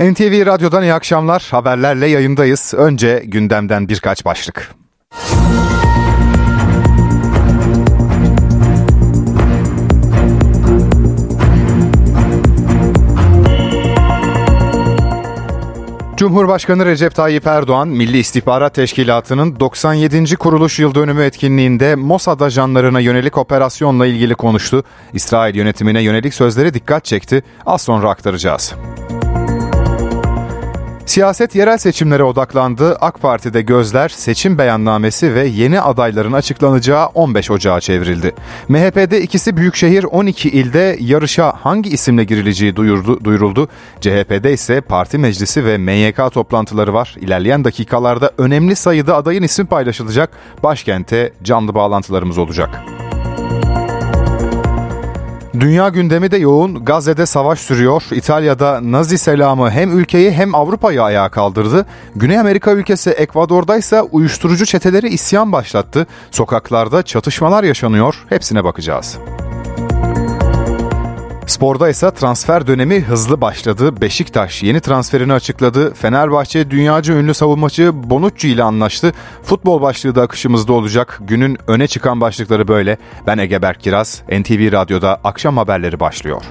NTV Radyo'dan iyi akşamlar. Haberlerle yayındayız. Önce gündemden birkaç başlık. Cumhurbaşkanı Recep Tayyip Erdoğan, Milli İstihbarat Teşkilatı'nın 97. kuruluş yıl dönümü etkinliğinde Mossad ajanlarına yönelik operasyonla ilgili konuştu. İsrail yönetimine yönelik sözleri dikkat çekti. Az sonra aktaracağız. Siyaset yerel seçimlere odaklandı. AK Parti'de gözler seçim beyannamesi ve yeni adayların açıklanacağı 15 Ocağı çevrildi. MHP'de ikisi büyükşehir 12 ilde yarışa hangi isimle girileceği duyurdu, duyuruldu. CHP'de ise parti meclisi ve MYK toplantıları var. İlerleyen dakikalarda önemli sayıda adayın ismi paylaşılacak. Başkente canlı bağlantılarımız olacak. Dünya gündemi de yoğun. Gazze'de savaş sürüyor. İtalya'da Nazi selamı hem ülkeyi hem Avrupa'yı ayağa kaldırdı. Güney Amerika ülkesi Ekvador'da ise uyuşturucu çeteleri isyan başlattı. Sokaklarda çatışmalar yaşanıyor. Hepsine bakacağız. Sporda ise transfer dönemi hızlı başladı. Beşiktaş yeni transferini açıkladı. Fenerbahçe dünyaca ünlü savunmacı Bonucci ile anlaştı. Futbol başlığı da akışımızda olacak. Günün öne çıkan başlıkları böyle. Ben Ege Berk Kiraz. NTV Radyo'da akşam haberleri başlıyor.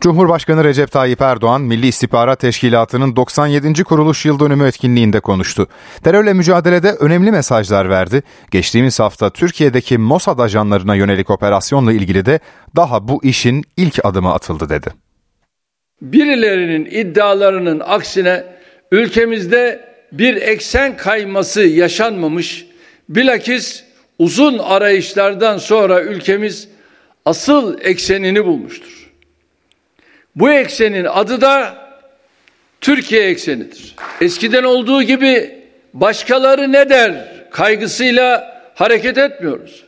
Cumhurbaşkanı Recep Tayyip Erdoğan, Milli İstihbarat Teşkilatı'nın 97. kuruluş yıl dönümü etkinliğinde konuştu. Terörle mücadelede önemli mesajlar verdi. Geçtiğimiz hafta Türkiye'deki Mossad ajanlarına yönelik operasyonla ilgili de daha bu işin ilk adımı atıldı dedi. Birilerinin iddialarının aksine ülkemizde bir eksen kayması yaşanmamış, bilakis uzun arayışlardan sonra ülkemiz asıl eksenini bulmuştur. Bu eksenin adı da Türkiye eksenidir. Eskiden olduğu gibi başkaları ne der kaygısıyla hareket etmiyoruz.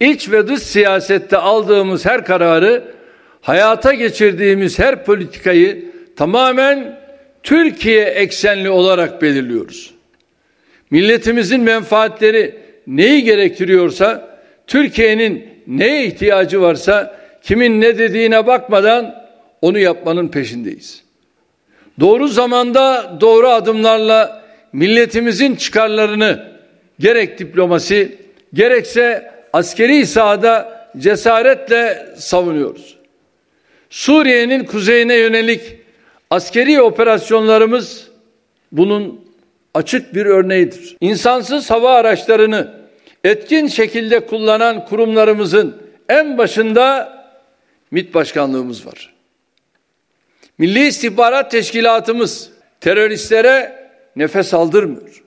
İç ve dış siyasette aldığımız her kararı, hayata geçirdiğimiz her politikayı tamamen Türkiye eksenli olarak belirliyoruz. Milletimizin menfaatleri neyi gerektiriyorsa, Türkiye'nin neye ihtiyacı varsa, kimin ne dediğine bakmadan onu yapmanın peşindeyiz. Doğru zamanda doğru adımlarla milletimizin çıkarlarını gerek diplomasi gerekse askeri sahada cesaretle savunuyoruz. Suriye'nin kuzeyine yönelik askeri operasyonlarımız bunun açık bir örneğidir. İnsansız hava araçlarını etkin şekilde kullanan kurumlarımızın en başında MİT başkanlığımız var. Milli İstihbarat Teşkilatımız teröristlere nefes aldırmıyor.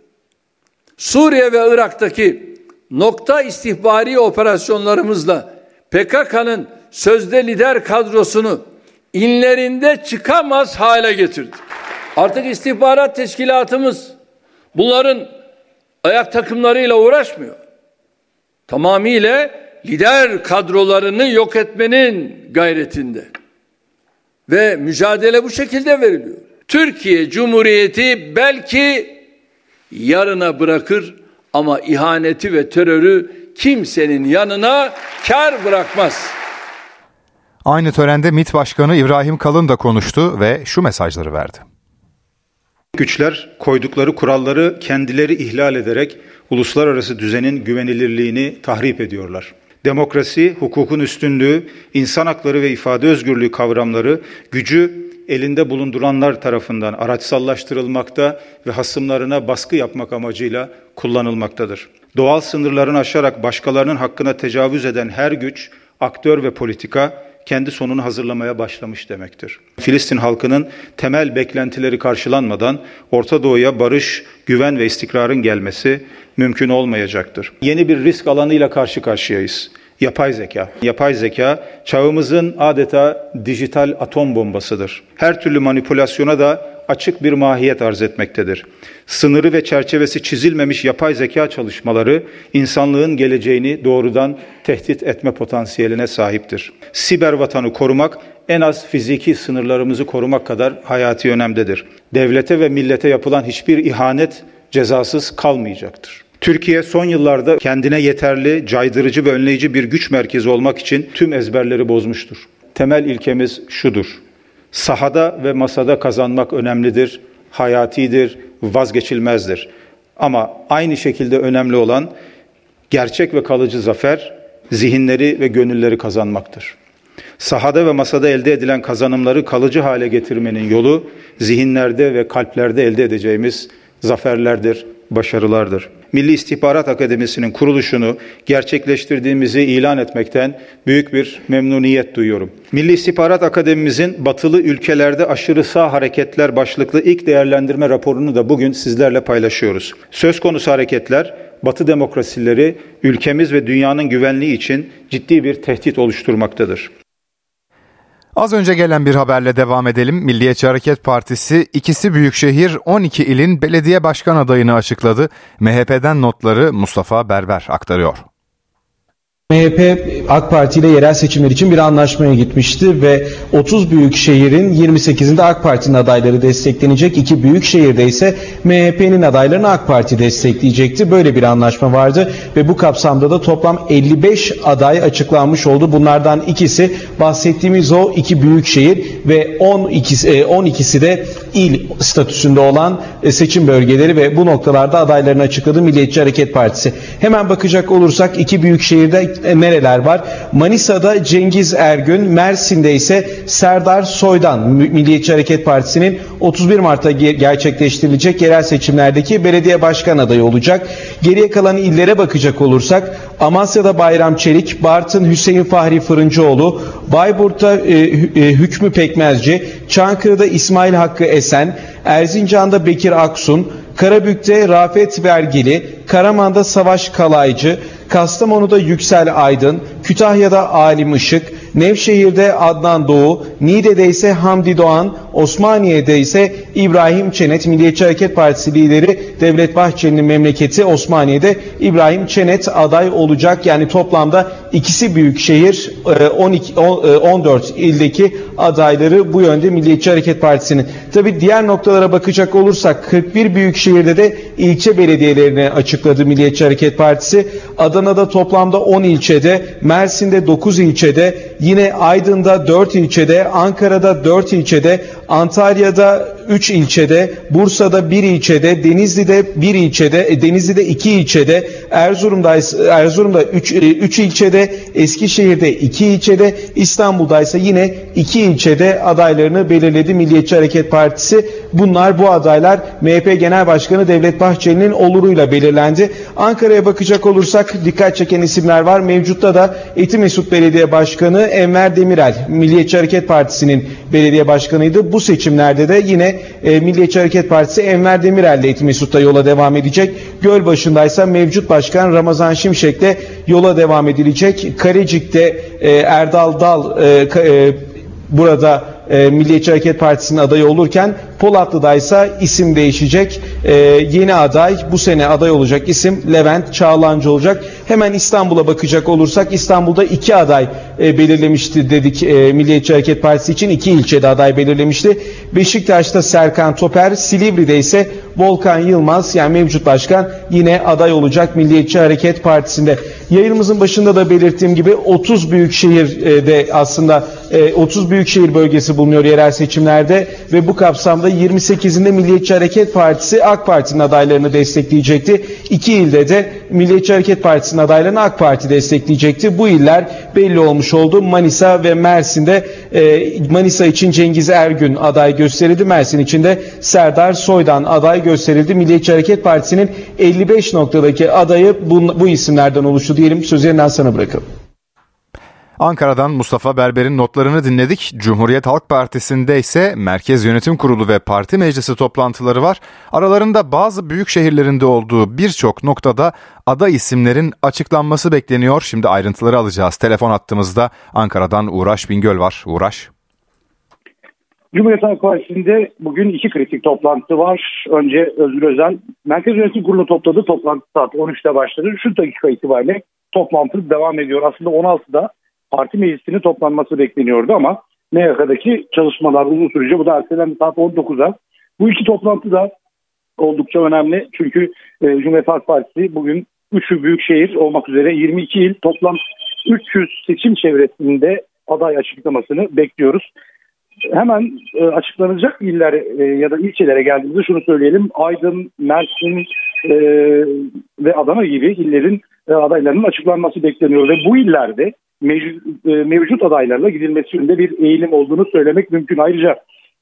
Suriye ve Irak'taki nokta istihbari operasyonlarımızla PKK'nın sözde lider kadrosunu inlerinde çıkamaz hale getirdi. Artık istihbarat teşkilatımız bunların ayak takımlarıyla uğraşmıyor. Tamamıyla lider kadrolarını yok etmenin gayretinde. Ve mücadele bu şekilde veriliyor. Türkiye Cumhuriyeti belki yarına bırakır ama ihaneti ve terörü kimsenin yanına kar bırakmaz. Aynı törende MİT Başkanı İbrahim Kalın da konuştu ve şu mesajları verdi. Güçler koydukları kuralları kendileri ihlal ederek uluslararası düzenin güvenilirliğini tahrip ediyorlar. Demokrasi, hukukun üstünlüğü, insan hakları ve ifade özgürlüğü kavramları gücü elinde bulunduranlar tarafından araçsallaştırılmakta ve hasımlarına baskı yapmak amacıyla kullanılmaktadır. Doğal sınırlarını aşarak başkalarının hakkına tecavüz eden her güç, aktör ve politika kendi sonunu hazırlamaya başlamış demektir. Filistin halkının temel beklentileri karşılanmadan Orta Doğu'ya barış, güven ve istikrarın gelmesi mümkün olmayacaktır. Yeni bir risk alanıyla karşı karşıyayız. Yapay zeka. Yapay zeka çağımızın adeta dijital atom bombasıdır. Her türlü manipülasyona da açık bir mahiyet arz etmektedir. Sınırı ve çerçevesi çizilmemiş yapay zeka çalışmaları insanlığın geleceğini doğrudan tehdit etme potansiyeline sahiptir. Siber vatanı korumak en az fiziki sınırlarımızı korumak kadar hayati önemdedir. Devlete ve millete yapılan hiçbir ihanet cezasız kalmayacaktır. Türkiye son yıllarda kendine yeterli, caydırıcı ve önleyici bir güç merkezi olmak için tüm ezberleri bozmuştur. Temel ilkemiz şudur. Sahada ve masada kazanmak önemlidir, hayatidir, vazgeçilmezdir. Ama aynı şekilde önemli olan gerçek ve kalıcı zafer zihinleri ve gönülleri kazanmaktır. Sahada ve masada elde edilen kazanımları kalıcı hale getirmenin yolu zihinlerde ve kalplerde elde edeceğimiz zaferlerdir, başarılardır. Milli İstihbarat Akademisi'nin kuruluşunu gerçekleştirdiğimizi ilan etmekten büyük bir memnuniyet duyuyorum. Milli İstihbarat Akademimizin batılı ülkelerde aşırı sağ hareketler başlıklı ilk değerlendirme raporunu da bugün sizlerle paylaşıyoruz. Söz konusu hareketler Batı demokrasileri ülkemiz ve dünyanın güvenliği için ciddi bir tehdit oluşturmaktadır. Az önce gelen bir haberle devam edelim. Milliyetçi Hareket Partisi ikisi büyükşehir 12 ilin belediye başkan adayını açıkladı. MHP'den notları Mustafa Berber aktarıyor. MHP AK Parti ile yerel seçimler için bir anlaşmaya gitmişti ve 30 büyük şehrin 28'inde AK Parti'nin adayları desteklenecek. iki büyük şehirde ise MHP'nin adaylarını AK Parti destekleyecekti. Böyle bir anlaşma vardı ve bu kapsamda da toplam 55 aday açıklanmış oldu. Bunlardan ikisi bahsettiğimiz o iki büyük şehir ve 12'si, 12'si de il statüsünde olan e, seçim bölgeleri ve bu noktalarda adaylarını açıkladı Milliyetçi Hareket Partisi. Hemen bakacak olursak iki büyük şehirde e, nereler var? Manisa'da Cengiz Ergün, Mersin'de ise Serdar Soydan Milliyetçi Hareket Partisi'nin 31 Mart'ta gerçekleştirilecek yerel seçimlerdeki belediye başkan adayı olacak. Geriye kalan illere bakacak olursak Amasya'da Bayram Çelik, Bartın Hüseyin Fahri Fırıncıoğlu, Bayburt'ta e, e, Hükmü Pekmezci, Çankırı'da İsmail Hakkı Esen, Erzincan'da Bekir Aksun, Karabük'te Rafet Vergili, Karaman'da Savaş Kalaycı, Kastamonu'da Yüksel Aydın, Kütahya'da Alim Işık, Nevşehir'de Adnan Doğu, Niğde'de ise Hamdi Doğan, Osmaniye'de ise İbrahim Çenet, Milliyetçi Hareket Partisi lideri Devlet Bahçeli'nin memleketi Osmaniye'de İbrahim Çenet aday olacak. Yani toplamda ikisi büyük şehir 12 14 ildeki adayları bu yönde Milliyetçi Hareket Partisi'nin. Tabi diğer noktalara bakacak olursak 41 büyük şehirde de ilçe belediyelerini açıkladı Milliyetçi Hareket Partisi. Adana'da toplamda 10 ilçede, Mersin'de 9 ilçede, yine Aydın'da 4 ilçede, Ankara'da 4 ilçede, Antalya'da 3 ilçede, Bursa'da 1 ilçede, Denizli'de 1 ilçede, e, Denizli'de 2 ilçede, Erzurum'da Erzurum'da 3 3 e, ilçede, Eskişehir'de 2 ilçede, İstanbul'da ise yine 2 ilçede adaylarını belirledi Milliyetçi Hareket Partisi. Bunlar bu adaylar MHP Genel Başkanı Devlet Bahçeli'nin oluruyla belirlendi. Ankara'ya bakacak olursak dikkat çeken isimler var. Mevcutta da Etimesut Belediye Başkanı Enver Demirel, Milliyetçi Hareket Partisi'nin belediye başkanıydı. Bu seçimlerde de yine e, Milliyetçi Hareket Partisi Enver Demirel ile Etimesut'ta yola devam edecek. Gölbaşı'ndaysa mevcut başkan Ramazan Şimşek'te yola devam edilecek. Karecik'te e, Erdal Dal e, e, burada e, Milliyetçi Hareket Partisi'nin adayı olurken Polatlı'da ise isim değişecek. E, yeni aday bu sene aday olacak isim Levent Çağlancı olacak. Hemen İstanbul'a bakacak olursak İstanbul'da iki aday e, belirlemişti dedik e, Milliyetçi Hareket Partisi için iki ilçede aday belirlemişti. Beşiktaş'ta Serkan Toper, Silivri'de ise Volkan Yılmaz yani mevcut başkan yine aday olacak Milliyetçi Hareket Partisi'nde. Yayınımızın başında da belirttiğim gibi 30 büyükşehirde aslında 30 büyükşehir bölgesi bulunuyor yerel seçimlerde ve bu kapsamda 28'inde Milliyetçi Hareket Partisi AK Parti'nin adaylarını destekleyecekti. İki ilde de Milliyetçi Hareket Partisi'nin adaylarını AK Parti destekleyecekti. Bu iller belli olmuş oldu. Manisa ve Mersin'de e, Manisa için Cengiz Ergün aday gösterildi. Mersin için de Serdar Soydan aday gösterildi. Milliyetçi Hareket Partisi'nin 55 noktadaki adayı bu, bu isimlerden oluştu diyelim. Sözü yeniden sana bırakalım. Ankara'dan Mustafa Berber'in notlarını dinledik. Cumhuriyet Halk Partisi'nde ise Merkez Yönetim Kurulu ve Parti Meclisi toplantıları var. Aralarında bazı büyük şehirlerinde olduğu birçok noktada aday isimlerin açıklanması bekleniyor. Şimdi ayrıntıları alacağız. Telefon attığımızda Ankara'dan Uğraş Bingöl var. Uğraş. Cumhuriyet Halk Partisi'nde bugün iki kritik toplantı var. Önce Özgür Özel Merkez Yönetim Kurulu topladı. Toplantı saat 13'te başladı. Şu dakika itibariyle toplantı devam ediyor. Aslında 16'da parti meclisinin toplanması bekleniyordu ama MYK'daki çalışmalar uzun sürecek. Bu da ertelendi saat 19'a. Bu iki toplantı da oldukça önemli. Çünkü e, Cumhuriyet Halk Partisi bugün 3'ü büyük şehir olmak üzere 22 il toplam 300 seçim çevresinde aday açıklamasını bekliyoruz. Hemen e, açıklanacak iller e, ya da ilçelere geldiğimizde şunu söyleyelim. Aydın, Mersin e, ve Adana gibi illerin e, adaylarının açıklanması bekleniyor ve bu illerde mevcut, e, mevcut adaylarla gidilmesi yönünde bir eğilim olduğunu söylemek mümkün. Ayrıca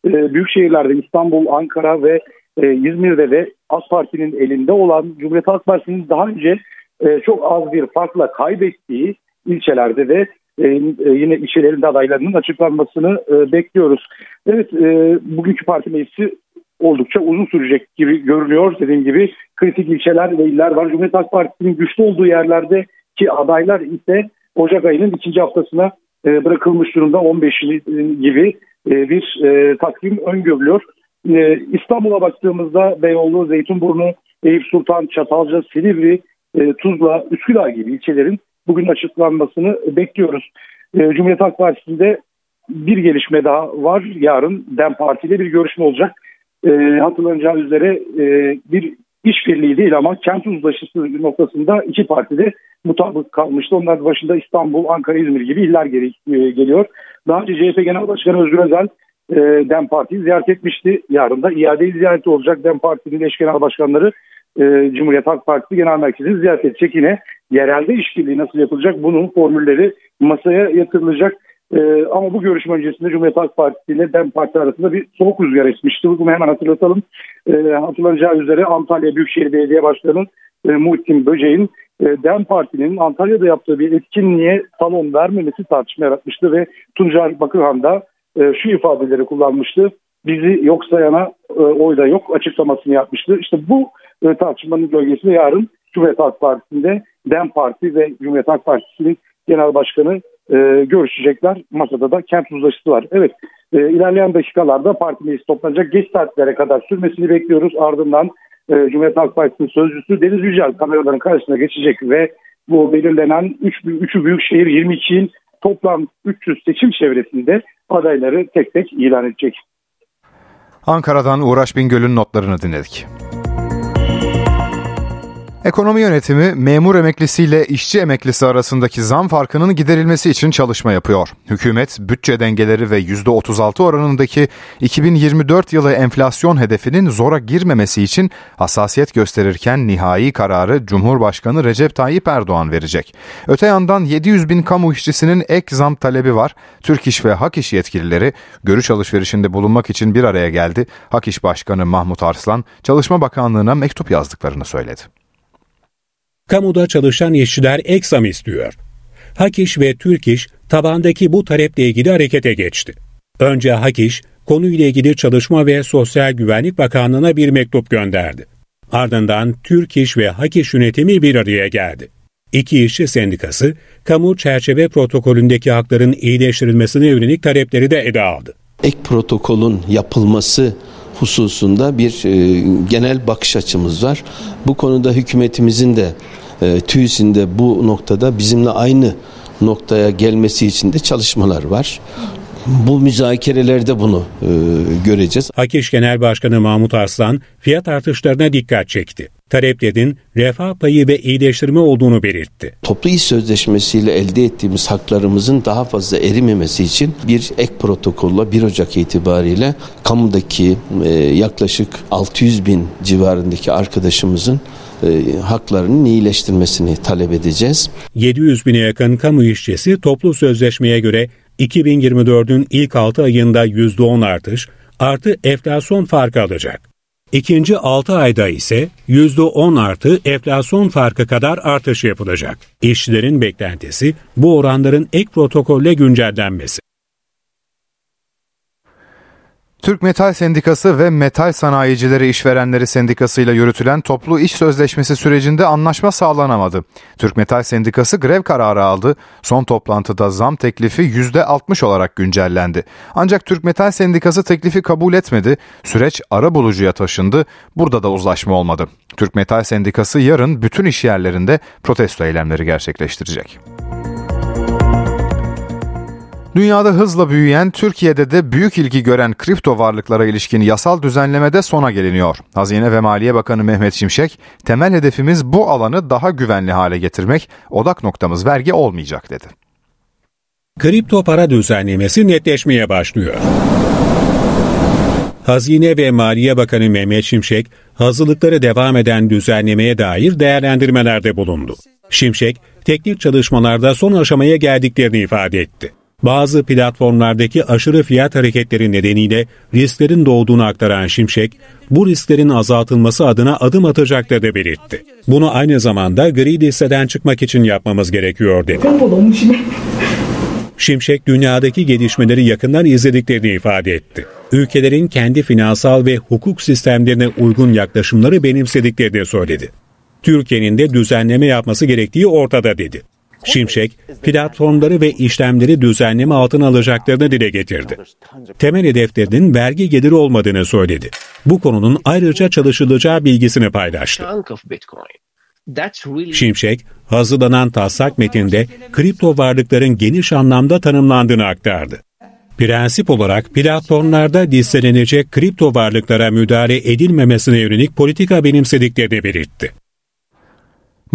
e, büyük şehirlerde İstanbul, Ankara ve e, İzmir'de de AK Parti'nin elinde olan Cumhuriyet Halk Partisi'nin daha önce e, çok az bir farkla kaybettiği ilçelerde de e, e, yine ilçelerinde adaylarının açıklanmasını e, bekliyoruz. Evet e, bugünkü parti meclisi oldukça uzun sürecek gibi görünüyor. Dediğim gibi kritik ilçeler ve iller var. Cumhuriyet Halk Partisi'nin güçlü olduğu yerlerde ki adaylar ise Ocak ayının ikinci haftasına e, bırakılmış durumda 15 gibi e, bir e, takvim öngörülüyor. İstanbul'a baktığımızda Beyoğlu, Zeytinburnu, Eyüp Sultan, Çatalca, Silivri, Tuzla, Üsküdar gibi ilçelerin bugün açıklanmasını bekliyoruz. E, Cumhuriyet Halk Partisi'nde bir gelişme daha var. Yarın DEM Parti ile bir görüşme olacak. Hatırlanacağı üzere bir işbirliği değil ama kent uzlaşısı noktasında iki partide mutabık kalmıştı. Onlar başında İstanbul, Ankara, İzmir gibi iller e, geliyor. Daha önce CHP Genel Başkanı Özgür Özel e, DEM Parti'yi ziyaret etmişti. Yarın da iade ziyareti olacak. DEM Parti'nin eş genel başkanları e, Cumhuriyet Halk Partisi Genel Merkezi'ni ziyaret edecek. Yine yerelde işbirliği nasıl yapılacak bunun formülleri masaya yatırılacak. Ee, ama bu görüşme öncesinde Cumhuriyet Halk Partisi ile DEM Parti arasında bir soğuk rüzgar esmişti. Bunu hemen hatırlatalım. Ee, hatırlanacağı üzere Antalya Büyükşehir Belediye Başkanı e, Muhittin Böceğin e, DEM Parti'nin Antalya'da yaptığı bir etkinliğe salon vermemesi tartışma yaratmıştı ve Tuncer Bakırhan da e, şu ifadeleri kullanmıştı. Bizi yok sayana e, oyda yok açıklamasını yapmıştı. İşte bu e, tartışmanın gölgesinde yarın Cumhuriyet Halk Partisi'nde DEM Parti ve Cumhuriyet Halk Partisi'nin genel başkanı e, görüşecekler. Masada da kent uzlaşısı var. Evet e, ilerleyen dakikalarda parti meclisi toplanacak. Geç saatlere kadar sürmesini bekliyoruz. Ardından e, Cumhuriyet Halk Partisi'nin sözcüsü Deniz Yücel kameraların karşısına geçecek ve bu belirlenen 3 3'ü büyük şehir 22 il toplam 300 seçim çevresinde adayları tek tek ilan edecek. Ankara'dan Uğraş Bingöl'ün notlarını dinledik. Ekonomi yönetimi memur emeklisiyle işçi emeklisi arasındaki zam farkının giderilmesi için çalışma yapıyor. Hükümet bütçe dengeleri ve %36 oranındaki 2024 yılı enflasyon hedefinin zora girmemesi için hassasiyet gösterirken nihai kararı Cumhurbaşkanı Recep Tayyip Erdoğan verecek. Öte yandan 700 bin kamu işçisinin ek zam talebi var. Türk İş ve Hak İş yetkilileri görüş alışverişinde bulunmak için bir araya geldi. Hak İş Başkanı Mahmut Arslan Çalışma Bakanlığı'na mektup yazdıklarını söyledi. Kamuda çalışan işçiler ek zam istiyor. Hak İş ve Türk tabandaki bu taleple ilgili harekete geçti. Önce Hak İş, konuyla ilgili Çalışma ve Sosyal Güvenlik Bakanlığı'na bir mektup gönderdi. Ardından Türk ve Hak İş yönetimi bir araya geldi. İki işçi sendikası, kamu çerçeve protokolündeki hakların iyileştirilmesine yönelik talepleri de ele aldı. Ek protokolün yapılması hususunda bir e, genel bakış açımız var. Bu konuda hükümetimizin de e, TÜİS'in bu noktada bizimle aynı noktaya gelmesi için de çalışmalar var. Bu müzakerelerde bunu e, göreceğiz. Hakiş Genel Başkanı Mahmut Arslan fiyat artışlarına dikkat çekti. Taleplerin refah payı ve iyileştirme olduğunu belirtti. Toplu iş sözleşmesiyle elde ettiğimiz haklarımızın daha fazla erimemesi için bir ek protokolla 1 Ocak itibariyle kamudaki e, yaklaşık 600 bin civarındaki arkadaşımızın e, haklarının iyileştirmesini talep edeceğiz. 700 bine yakın kamu işçisi toplu sözleşmeye göre 2024'ün ilk 6 ayında %10 artış artı enflasyon farkı alacak. İkinci 6 ayda ise %10 artı enflasyon farkı kadar artış yapılacak. İşçilerin beklentisi bu oranların ek protokolle güncellenmesi. Türk Metal Sendikası ve Metal Sanayicileri İşverenleri Sendikası ile yürütülen toplu iş sözleşmesi sürecinde anlaşma sağlanamadı. Türk Metal Sendikası grev kararı aldı. Son toplantıda zam teklifi %60 olarak güncellendi. Ancak Türk Metal Sendikası teklifi kabul etmedi. Süreç ara bulucuya taşındı. Burada da uzlaşma olmadı. Türk Metal Sendikası yarın bütün iş yerlerinde protesto eylemleri gerçekleştirecek. Dünyada hızla büyüyen, Türkiye'de de büyük ilgi gören kripto varlıklara ilişkin yasal düzenlemede sona geliniyor. Hazine ve Maliye Bakanı Mehmet Şimşek, temel hedefimiz bu alanı daha güvenli hale getirmek, odak noktamız vergi olmayacak dedi. Kripto para düzenlemesi netleşmeye başlıyor. Hazine ve Maliye Bakanı Mehmet Şimşek, hazırlıkları devam eden düzenlemeye dair değerlendirmelerde bulundu. Şimşek, teknik çalışmalarda son aşamaya geldiklerini ifade etti. Bazı platformlardaki aşırı fiyat hareketleri nedeniyle risklerin doğduğunu aktaran Şimşek, bu risklerin azaltılması adına adım atacakları belirtti. Bunu aynı zamanda gri listeden çıkmak için yapmamız gerekiyor dedi. Şimşek dünyadaki gelişmeleri yakından izlediklerini ifade etti. Ülkelerin kendi finansal ve hukuk sistemlerine uygun yaklaşımları benimsediklerini söyledi. Türkiye'nin de düzenleme yapması gerektiği ortada dedi. Şimşek, platformları ve işlemleri düzenleme altına alacaklarını dile getirdi. Temel hedeflerinin vergi geliri olmadığını söyledi. Bu konunun ayrıca çalışılacağı bilgisini paylaştı. Şimşek, hazırlanan taslak metinde kripto varlıkların geniş anlamda tanımlandığını aktardı. Prensip olarak platformlarda listelenecek kripto varlıklara müdahale edilmemesine yönelik politika benimsediklerini belirtti.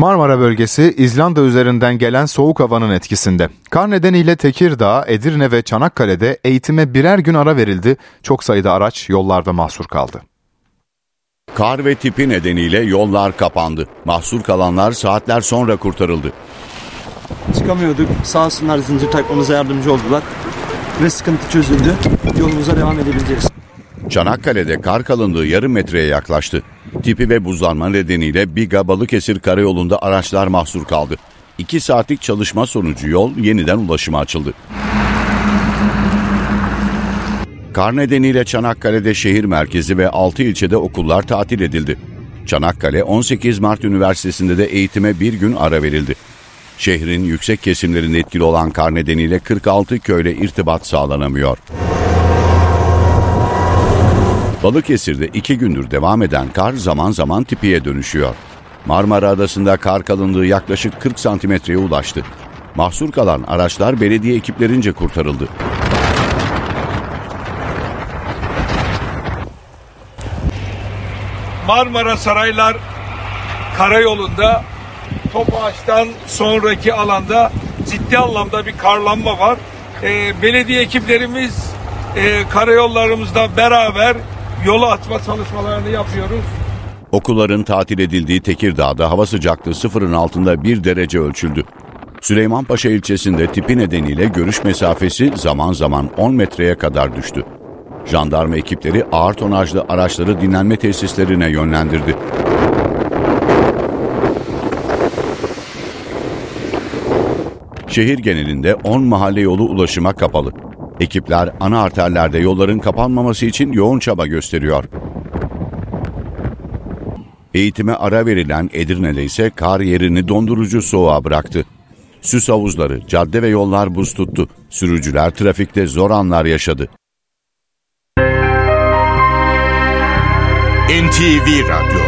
Marmara bölgesi İzlanda üzerinden gelen soğuk havanın etkisinde. Kar nedeniyle Tekirdağ, Edirne ve Çanakkale'de eğitime birer gün ara verildi. Çok sayıda araç yollarda mahsur kaldı. Kar ve tipi nedeniyle yollar kapandı. Mahsur kalanlar saatler sonra kurtarıldı. Çıkamıyorduk. Sağ olsunlar zincir takmamıza yardımcı oldular. Ve sıkıntı çözüldü. Yolumuza devam edebileceğiz. Çanakkale'de kar kalınlığı yarım metreye yaklaştı. Tipi ve buzlanma nedeniyle Biga Balıkesir karayolunda araçlar mahsur kaldı. 2 saatlik çalışma sonucu yol yeniden ulaşıma açıldı. Kar nedeniyle Çanakkale'de şehir merkezi ve 6 ilçede okullar tatil edildi. Çanakkale 18 Mart Üniversitesi'nde de eğitime bir gün ara verildi. Şehrin yüksek kesimlerinde etkili olan kar nedeniyle 46 köyle irtibat sağlanamıyor. Balıkesir'de iki gündür devam eden kar zaman zaman tipiye dönüşüyor. Marmara Adası'nda kar kalınlığı yaklaşık 40 santimetreye ulaştı. Mahsur kalan araçlar belediye ekiplerince kurtarıldı. Marmara Saraylar Karayolu'nda Topaç'tan sonraki alanda ciddi anlamda bir karlanma var. E, belediye ekiplerimiz e, karayollarımızda beraber yola atma çalışmalarını yapıyoruz. Okulların tatil edildiği Tekirdağ'da hava sıcaklığı sıfırın altında bir derece ölçüldü. Süleymanpaşa ilçesinde tipi nedeniyle görüş mesafesi zaman zaman 10 metreye kadar düştü. Jandarma ekipleri ağır tonajlı araçları dinlenme tesislerine yönlendirdi. Şehir genelinde 10 mahalle yolu ulaşıma kapalı. Ekipler ana arterlerde yolların kapanmaması için yoğun çaba gösteriyor. Eğitime ara verilen Edirne'de ise kar yerini dondurucu soğuğa bıraktı. Süs havuzları, cadde ve yollar buz tuttu. Sürücüler trafikte zor anlar yaşadı. NTV Radyo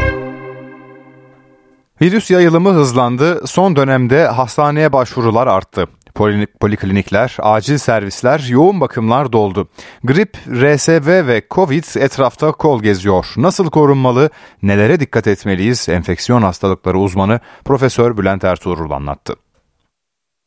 Virüs yayılımı hızlandı. Son dönemde hastaneye başvurular arttı. Poliklinikler, acil servisler, yoğun bakımlar doldu. Grip, RSV ve Covid etrafta kol geziyor. Nasıl korunmalı, nelere dikkat etmeliyiz? Enfeksiyon hastalıkları uzmanı Profesör Bülent Ertuğrul anlattı.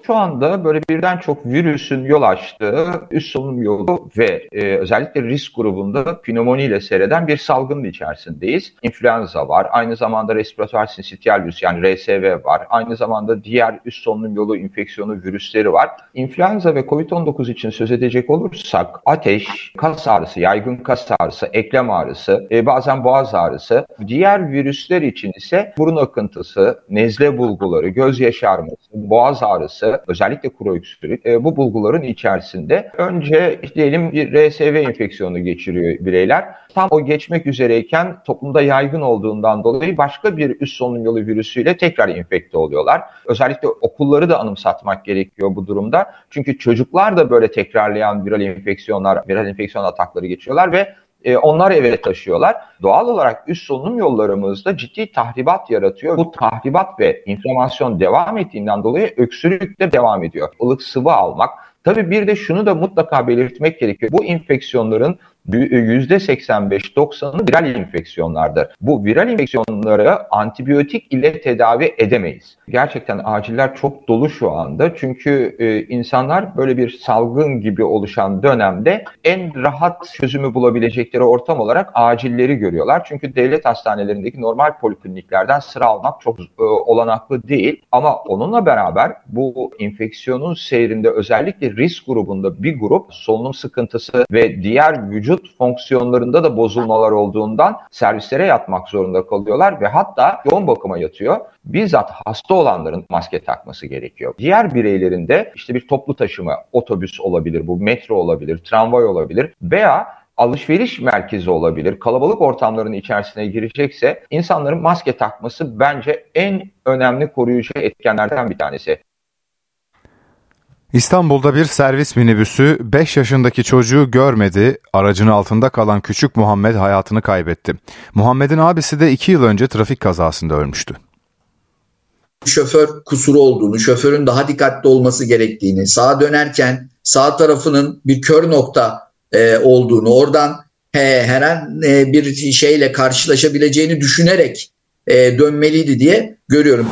Şu anda böyle birden çok virüsün yol açtığı üst solunum yolu ve e, özellikle risk grubunda pnömoniyle seyreden bir salgının içerisindeyiz. İnfluenza var, aynı zamanda respiratuar sinsitial virüs yani RSV var, aynı zamanda diğer üst solunum yolu infeksiyonu virüsleri var. İnfluenza ve COVID-19 için söz edecek olursak ateş, kas ağrısı, yaygın kas ağrısı, eklem ağrısı, e, bazen boğaz ağrısı, diğer virüsler için ise burun akıntısı, nezle bulguları, göz yaşarması, boğaz ağrısı, özellikle kuru öksürük e, bu bulguların içerisinde önce diyelim bir RSV enfeksiyonu geçiriyor bireyler. Tam o geçmek üzereyken toplumda yaygın olduğundan dolayı başka bir üst solunum yolu virüsüyle tekrar infekte oluyorlar. Özellikle okulları da anımsatmak gerekiyor bu durumda. Çünkü çocuklar da böyle tekrarlayan viral enfeksiyonlar, viral enfeksiyon atakları geçiyorlar ve e, onlar eve taşıyorlar. Doğal olarak üst solunum yollarımızda ciddi tahribat yaratıyor. Bu tahribat ve inflamasyon devam ettiğinden dolayı öksürük de devam ediyor. Ilık sıvı almak, Tabii bir de şunu da mutlaka belirtmek gerekiyor. Bu enfeksiyonların %85-90'ı viral enfeksiyonlardır. Bu viral enfeksiyonları antibiyotik ile tedavi edemeyiz. Gerçekten aciller çok dolu şu anda. Çünkü e, insanlar böyle bir salgın gibi oluşan dönemde en rahat çözümü bulabilecekleri ortam olarak acilleri görüyorlar. Çünkü devlet hastanelerindeki normal polikliniklerden sıra almak çok e, olanaklı değil. Ama onunla beraber bu enfeksiyonun seyrinde özellikle risk grubunda bir grup solunum sıkıntısı ve diğer vücut vücut fonksiyonlarında da bozulmalar olduğundan servislere yatmak zorunda kalıyorlar ve hatta yoğun bakıma yatıyor. Bizzat hasta olanların maske takması gerekiyor. Diğer bireylerin de işte bir toplu taşıma, otobüs olabilir, bu metro olabilir, tramvay olabilir veya alışveriş merkezi olabilir, kalabalık ortamların içerisine girecekse insanların maske takması bence en önemli koruyucu etkenlerden bir tanesi. İstanbul'da bir servis minibüsü 5 yaşındaki çocuğu görmedi, aracın altında kalan küçük Muhammed hayatını kaybetti. Muhammed'in abisi de 2 yıl önce trafik kazasında ölmüştü. Şoför kusuru olduğunu, şoförün daha dikkatli olması gerektiğini, sağa dönerken sağ tarafının bir kör nokta e, olduğunu, oradan he, her e, bir şeyle karşılaşabileceğini düşünerek e, dönmeliydi diye görüyorum.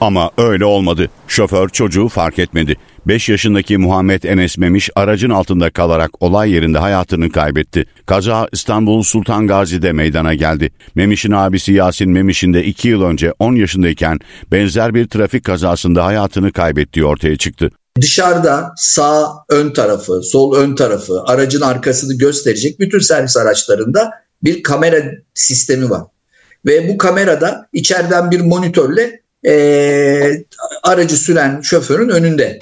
Ama öyle olmadı. Şoför çocuğu fark etmedi. 5 yaşındaki Muhammed Enes Memiş aracın altında kalarak olay yerinde hayatını kaybetti. Kaza İstanbul Sultan Gazi'de meydana geldi. Memiş'in abisi Yasin Memiş'in de 2 yıl önce 10 yaşındayken benzer bir trafik kazasında hayatını kaybettiği ortaya çıktı. Dışarıda sağ ön tarafı, sol ön tarafı, aracın arkasını gösterecek bütün servis araçlarında bir kamera sistemi var. Ve bu kamerada içeriden bir monitörle e, aracı süren şoförün önünde.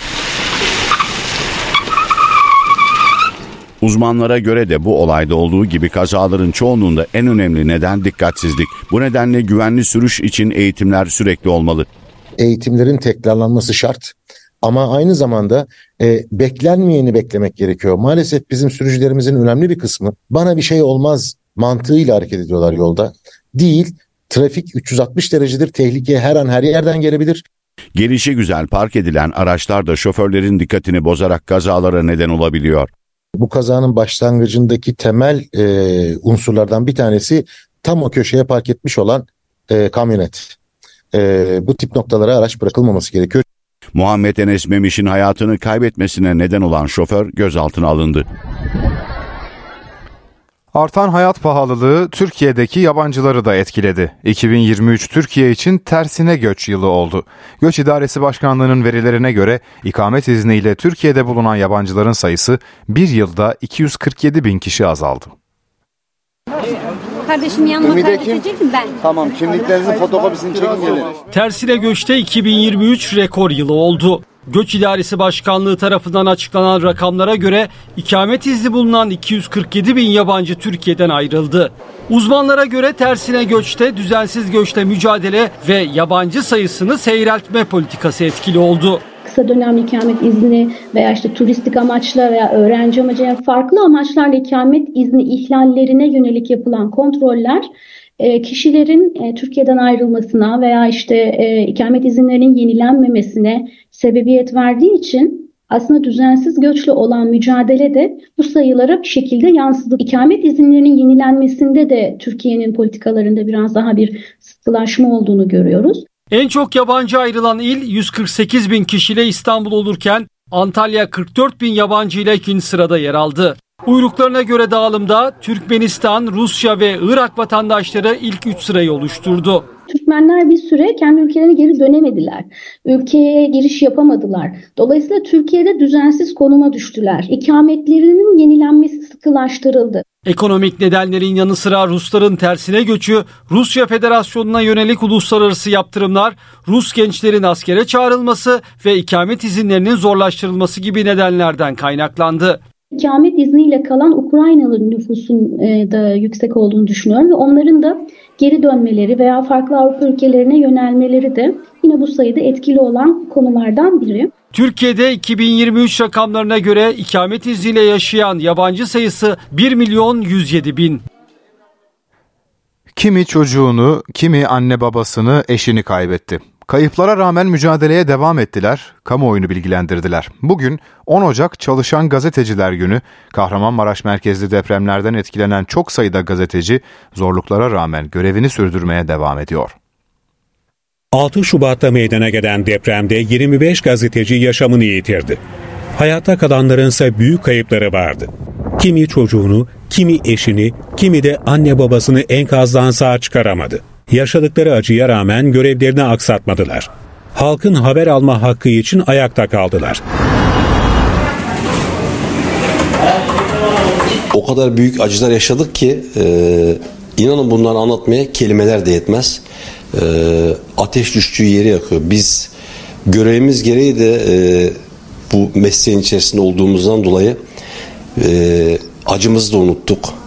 Uzmanlara göre de bu olayda olduğu gibi kazaların çoğunluğunda en önemli neden dikkatsizlik. Bu nedenle güvenli sürüş için eğitimler sürekli olmalı. Eğitimlerin tekrarlanması şart. Ama aynı zamanda e, beklenmeyeni beklemek gerekiyor. Maalesef bizim sürücülerimizin önemli bir kısmı bana bir şey olmaz mantığıyla hareket ediyorlar yolda. Değil, Trafik 360 derecedir. Tehlike her an her yerden gelebilir. Gelişi güzel park edilen araçlar da şoförlerin dikkatini bozarak kazalara neden olabiliyor. Bu kazanın başlangıcındaki temel e, unsurlardan bir tanesi tam o köşeye park etmiş olan e, kamyonet. E, bu tip noktalara araç bırakılmaması gerekiyor. Muhammed Enes Memiş'in hayatını kaybetmesine neden olan şoför gözaltına alındı. Artan hayat pahalılığı Türkiye'deki yabancıları da etkiledi. 2023 Türkiye için tersine göç yılı oldu. Göç İdaresi Başkanlığı'nın verilerine göre ikamet izniyle Türkiye'de bulunan yabancıların sayısı bir yılda 247 bin kişi azaldı. Kardeşim yanıma kaydedecektim ben. Tamam kimliklerinizin fotokopisini çekin gelin. Tersine göçte 2023 rekor yılı oldu. Göç İdaresi Başkanlığı tarafından açıklanan rakamlara göre ikamet izni bulunan 247 bin yabancı Türkiye'den ayrıldı. Uzmanlara göre tersine göçte, düzensiz göçte mücadele ve yabancı sayısını seyreltme politikası etkili oldu kısa dönem ikamet izni veya işte turistik amaçla veya öğrenci amacıyla farklı amaçlarla ikamet izni ihlallerine yönelik yapılan kontroller e, kişilerin e, Türkiye'den ayrılmasına veya işte e, ikamet izinlerinin yenilenmemesine sebebiyet verdiği için aslında düzensiz göçle olan mücadele de bu sayılara bir şekilde yansıdı. İkamet izinlerinin yenilenmesinde de Türkiye'nin politikalarında biraz daha bir sıkılaşma olduğunu görüyoruz. En çok yabancı ayrılan il 148 bin kişiyle İstanbul olurken Antalya 44 bin yabancı ile ikinci sırada yer aldı. Uyruklarına göre dağılımda Türkmenistan, Rusya ve Irak vatandaşları ilk 3 sırayı oluşturdu. Türkmenler bir süre kendi ülkelerine geri dönemediler. Ülkeye giriş yapamadılar. Dolayısıyla Türkiye'de düzensiz konuma düştüler. İkametlerinin yenilenmesi sıkılaştırıldı. Ekonomik nedenlerin yanı sıra Rusların tersine göçü, Rusya Federasyonu'na yönelik uluslararası yaptırımlar, Rus gençlerin askere çağrılması ve ikamet izinlerinin zorlaştırılması gibi nedenlerden kaynaklandı. İkamet izniyle kalan Ukraynalı nüfusun e, da yüksek olduğunu düşünüyorum ve onların da geri dönmeleri veya farklı Avrupa ülkelerine yönelmeleri de yine bu sayıda etkili olan konulardan biri. Türkiye'de 2023 rakamlarına göre ikamet izniyle yaşayan yabancı sayısı 1 milyon 107 bin. Kimi çocuğunu, kimi anne babasını, eşini kaybetti. Kayıplara rağmen mücadeleye devam ettiler, kamuoyunu bilgilendirdiler. Bugün 10 Ocak Çalışan Gazeteciler Günü. Kahramanmaraş merkezli depremlerden etkilenen çok sayıda gazeteci zorluklara rağmen görevini sürdürmeye devam ediyor. 6 Şubat'ta meydana gelen depremde 25 gazeteci yaşamını yitirdi. Hayatta kalanların ise büyük kayıpları vardı. Kimi çocuğunu, kimi eşini, kimi de anne babasını enkazdan sağ çıkaramadı. Yaşadıkları acıya rağmen görevlerini aksatmadılar. Halkın haber alma hakkı için ayakta kaldılar. O kadar büyük acılar yaşadık ki e, inanın bunları anlatmaya kelimeler de yetmez. E, ateş düştüğü yeri yakıyor. Biz görevimiz gereği de e, bu mesleğin içerisinde olduğumuzdan dolayı e, acımızı da unuttuk.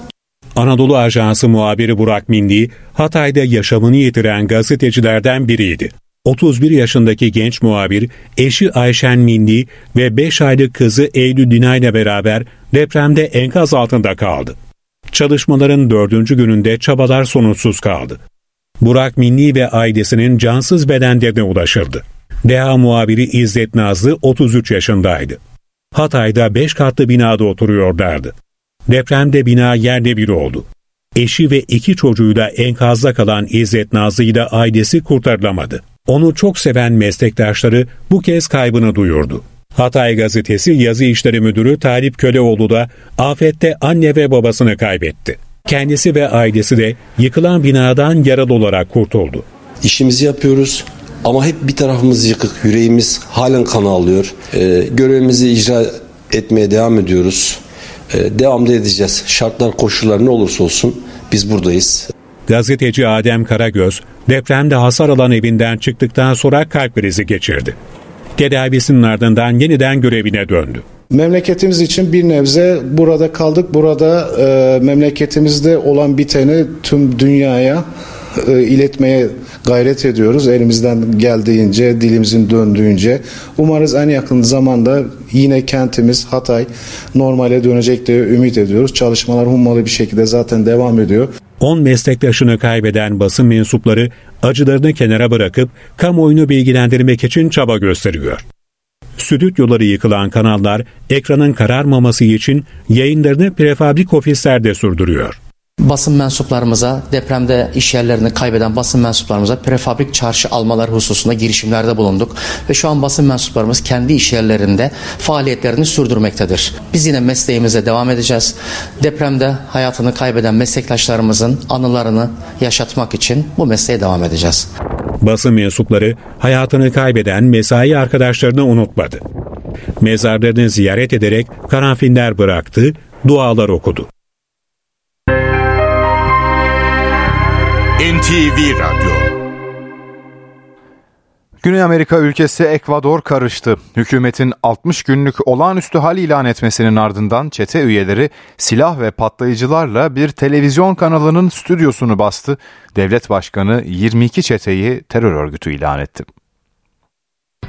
Anadolu Ajansı muhabiri Burak Mindi, Hatay'da yaşamını yitiren gazetecilerden biriydi. 31 yaşındaki genç muhabir, eşi Ayşen Mindi ve 5 aylık kızı Eylül Dina ile beraber depremde enkaz altında kaldı. Çalışmaların dördüncü gününde çabalar sonuçsuz kaldı. Burak Mindi ve ailesinin cansız bedenlerine ulaşıldı. DEHA muhabiri İzzet Nazlı 33 yaşındaydı. Hatay'da 5 katlı binada oturuyorlardı. Depremde bina yerle bir oldu. Eşi ve iki çocuğuyla enkazda kalan İzzet Nazlı ile ailesi kurtarılamadı. Onu çok seven meslektaşları bu kez kaybını duyurdu. Hatay gazetesi yazı işleri müdürü Talip Köleoğlu da afette anne ve babasını kaybetti. Kendisi ve ailesi de yıkılan binadan yaralı olarak kurtuldu. İşimizi yapıyoruz ama hep bir tarafımız yıkık, yüreğimiz halen kan alıyor. Ee, görevimizi icra etmeye devam ediyoruz. Ee, devamlı edeceğiz. Şartlar, koşullar ne olursa olsun biz buradayız. Gazeteci Adem Karagöz depremde hasar alan evinden çıktıktan sonra kalp krizi geçirdi. Tedavisinin ardından yeniden görevine döndü. Memleketimiz için bir nebze burada kaldık. Burada e, memleketimizde olan biteni tüm dünyaya e, iletmeye gayret ediyoruz. Elimizden geldiğince, dilimizin döndüğünce. Umarız en yakın zamanda yine kentimiz Hatay normale dönecek diye ümit ediyoruz. Çalışmalar hummalı bir şekilde zaten devam ediyor. 10 meslektaşını kaybeden basın mensupları acılarını kenara bırakıp kamuoyunu bilgilendirmek için çaba gösteriyor. Stüdyoları yıkılan kanallar ekranın kararmaması için yayınlarını prefabrik ofislerde sürdürüyor basın mensuplarımıza depremde iş yerlerini kaybeden basın mensuplarımıza prefabrik çarşı almalar hususunda girişimlerde bulunduk ve şu an basın mensuplarımız kendi iş yerlerinde faaliyetlerini sürdürmektedir. Biz yine mesleğimize devam edeceğiz. Depremde hayatını kaybeden meslektaşlarımızın anılarını yaşatmak için bu mesleğe devam edeceğiz. Basın mensupları hayatını kaybeden mesai arkadaşlarını unutmadı. Mezarlarını ziyaret ederek karanfiller bıraktı, dualar okudu. NTV Radyo Güney Amerika ülkesi Ekvador karıştı. Hükümetin 60 günlük olağanüstü hal ilan etmesinin ardından çete üyeleri silah ve patlayıcılarla bir televizyon kanalının stüdyosunu bastı. Devlet başkanı 22 çeteyi terör örgütü ilan etti.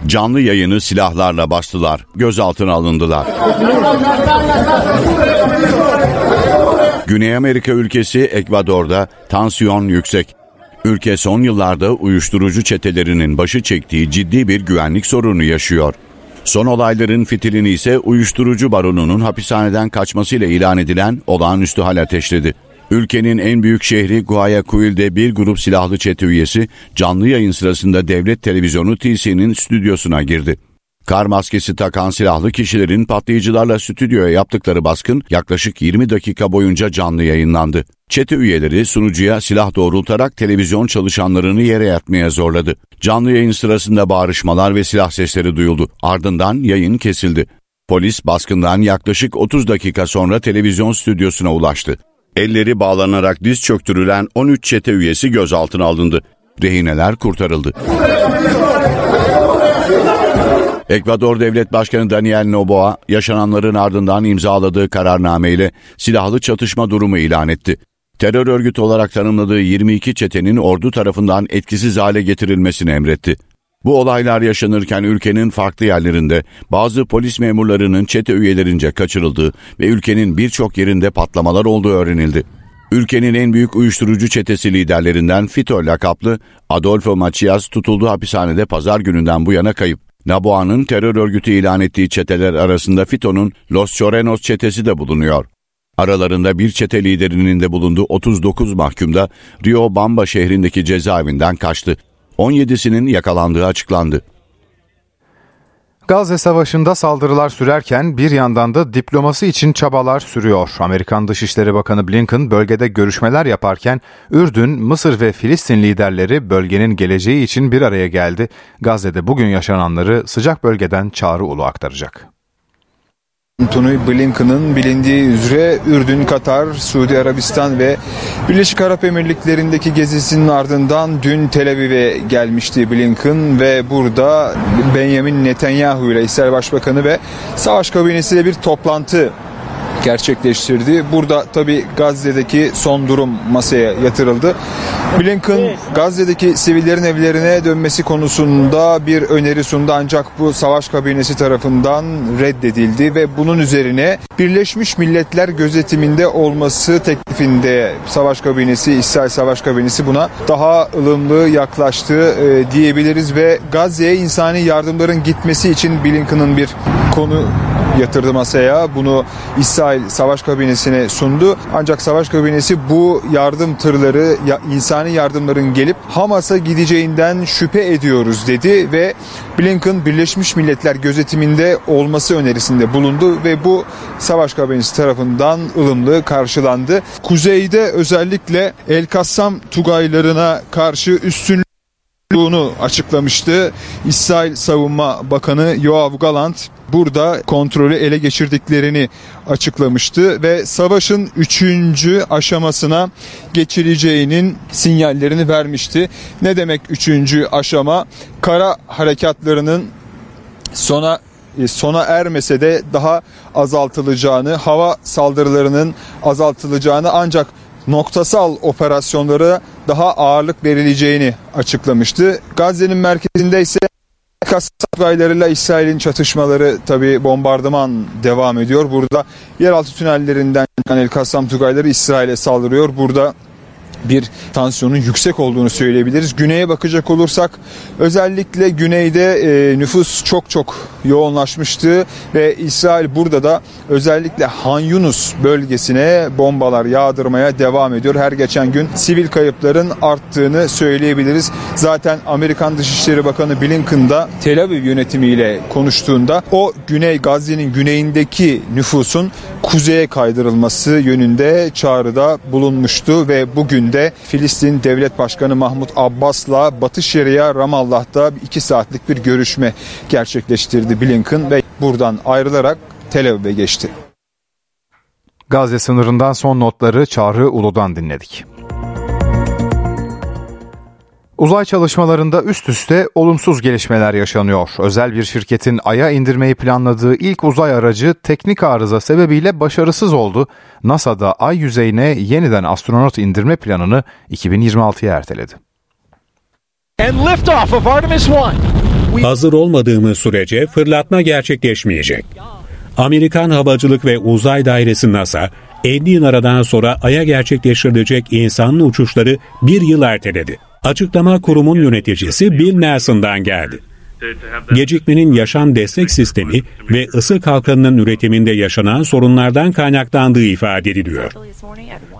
Canlı yayını silahlarla bastılar. Gözaltına alındılar. Güney Amerika ülkesi Ekvador'da tansiyon yüksek. Ülke son yıllarda uyuşturucu çetelerinin başı çektiği ciddi bir güvenlik sorunu yaşıyor. Son olayların fitilini ise uyuşturucu baronunun hapishaneden kaçmasıyla ilan edilen olağanüstü hal ateşledi. Ülkenin en büyük şehri Guayaquil'de bir grup silahlı çete üyesi canlı yayın sırasında devlet televizyonu TC'nin stüdyosuna girdi. Kar maskesi takan silahlı kişilerin patlayıcılarla stüdyoya yaptıkları baskın yaklaşık 20 dakika boyunca canlı yayınlandı. Çete üyeleri sunucuya silah doğrultarak televizyon çalışanlarını yere yatmaya zorladı. Canlı yayın sırasında bağırışmalar ve silah sesleri duyuldu. Ardından yayın kesildi. Polis baskından yaklaşık 30 dakika sonra televizyon stüdyosuna ulaştı. Elleri bağlanarak diz çöktürülen 13 çete üyesi gözaltına alındı. Rehineler kurtarıldı. Ekvador Devlet Başkanı Daniel Noboa yaşananların ardından imzaladığı kararnameyle silahlı çatışma durumu ilan etti. Terör örgütü olarak tanımladığı 22 çetenin ordu tarafından etkisiz hale getirilmesini emretti. Bu olaylar yaşanırken ülkenin farklı yerlerinde bazı polis memurlarının çete üyelerince kaçırıldığı ve ülkenin birçok yerinde patlamalar olduğu öğrenildi. Ülkenin en büyük uyuşturucu çetesi liderlerinden FITO lakaplı Adolfo Macias tutulduğu hapishanede pazar gününden bu yana kayıp. Naboa'nın terör örgütü ilan ettiği çeteler arasında FITO'nun Los Chorenos çetesi de bulunuyor. Aralarında bir çete liderinin de bulunduğu 39 mahkumda Rio Bamba şehrindeki cezaevinden kaçtı. 17'sinin yakalandığı açıklandı. Gazze Savaşı'nda saldırılar sürerken bir yandan da diploması için çabalar sürüyor. Amerikan Dışişleri Bakanı Blinken bölgede görüşmeler yaparken Ürdün, Mısır ve Filistin liderleri bölgenin geleceği için bir araya geldi. Gazze'de bugün yaşananları sıcak bölgeden Çağrı Ulu aktaracak. Antony Blinken'ın bilindiği üzere Ürdün, Katar, Suudi Arabistan ve Birleşik Arap Emirlikleri'ndeki gezisinin ardından dün Tel Aviv'e gelmişti Blinken ve burada Benjamin Netanyahu ile İsrail Başbakanı ve Savaş Kabinesi'yle bir toplantı gerçekleştirdi. Burada tabi Gazze'deki son durum masaya yatırıldı. Blinken Gazze'deki sivillerin evlerine dönmesi konusunda bir öneri sundu ancak bu savaş kabinesi tarafından reddedildi ve bunun üzerine Birleşmiş Milletler gözetiminde olması teklifinde savaş kabinesi, İsrail savaş kabinesi buna daha ılımlı yaklaştı e, diyebiliriz ve Gazze'ye insani yardımların gitmesi için Blinken'ın bir konu yatırdı masaya. Bunu İsrail Savaş Kabinesi'ne sundu. Ancak Savaş Kabinesi bu yardım tırları, insani yardımların gelip Hamas'a gideceğinden şüphe ediyoruz dedi ve Blinken Birleşmiş Milletler gözetiminde olması önerisinde bulundu ve bu Savaş Kabinesi tarafından ılımlı karşılandı. Kuzeyde özellikle El Kassam Tugaylarına karşı üstün olduğunu açıklamıştı. İsrail Savunma Bakanı Yoav Galant burada kontrolü ele geçirdiklerini açıklamıştı ve savaşın 3. aşamasına geçileceğinin sinyallerini vermişti. Ne demek 3. aşama? Kara harekatlarının sona e, sona ermese de daha azaltılacağını, hava saldırılarının azaltılacağını ancak noktasal operasyonlara daha ağırlık verileceğini açıklamıştı. Gazze'nin merkezinde ise Kasaplaylarıyla İsrail'in çatışmaları tabi bombardıman devam ediyor. Burada yeraltı tünellerinden El Kassam Tugayları İsrail'e saldırıyor. Burada bir tansiyonun yüksek olduğunu söyleyebiliriz. Güneye bakacak olursak özellikle güneyde e, nüfus çok çok yoğunlaşmıştı ve İsrail burada da özellikle Han Yunus bölgesine bombalar yağdırmaya devam ediyor. Her geçen gün sivil kayıpların arttığını söyleyebiliriz. Zaten Amerikan Dışişleri Bakanı Blinken da Tel Aviv yönetimiyle konuştuğunda o Güney Gazze'nin güneyindeki nüfusun kuzeye kaydırılması yönünde çağrıda bulunmuştu ve bugün de Filistin Devlet Başkanı Mahmut Abbas'la Batı Şeria Ramallah'ta iki saatlik bir görüşme gerçekleştirdi Blinken ve buradan ayrılarak Tel Aviv'e geçti. Gazze sınırından son notları Çağrı Ulu'dan dinledik. Uzay çalışmalarında üst üste olumsuz gelişmeler yaşanıyor. Özel bir şirketin Ay'a indirmeyi planladığı ilk uzay aracı teknik arıza sebebiyle başarısız oldu. NASA da Ay yüzeyine yeniden astronot indirme planını 2026'ya erteledi. Hazır olmadığımız sürece fırlatma gerçekleşmeyecek. Amerikan Havacılık ve Uzay Dairesi NASA, 50 yıl aradan sonra Ay'a gerçekleştirilecek insanlı uçuşları bir yıl erteledi. Açıklama kurumun yöneticisi Bill Nelson'dan geldi. Gecikmenin yaşam destek sistemi ve ısı kalkanının üretiminde yaşanan sorunlardan kaynaklandığı ifade ediliyor.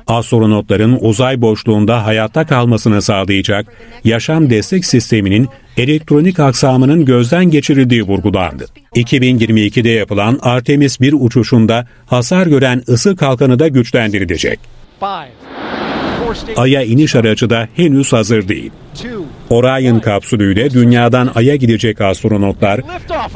Astronotların uzay boşluğunda hayatta kalmasını sağlayacak yaşam destek sisteminin elektronik aksamının gözden geçirildiği vurgulandı. 2022'de yapılan Artemis 1 uçuşunda hasar gören ısı kalkanı da güçlendirilecek. Ay'a iniş aracı da henüz hazır değil. Orion kapsülüyle dünyadan Ay'a gidecek astronotlar,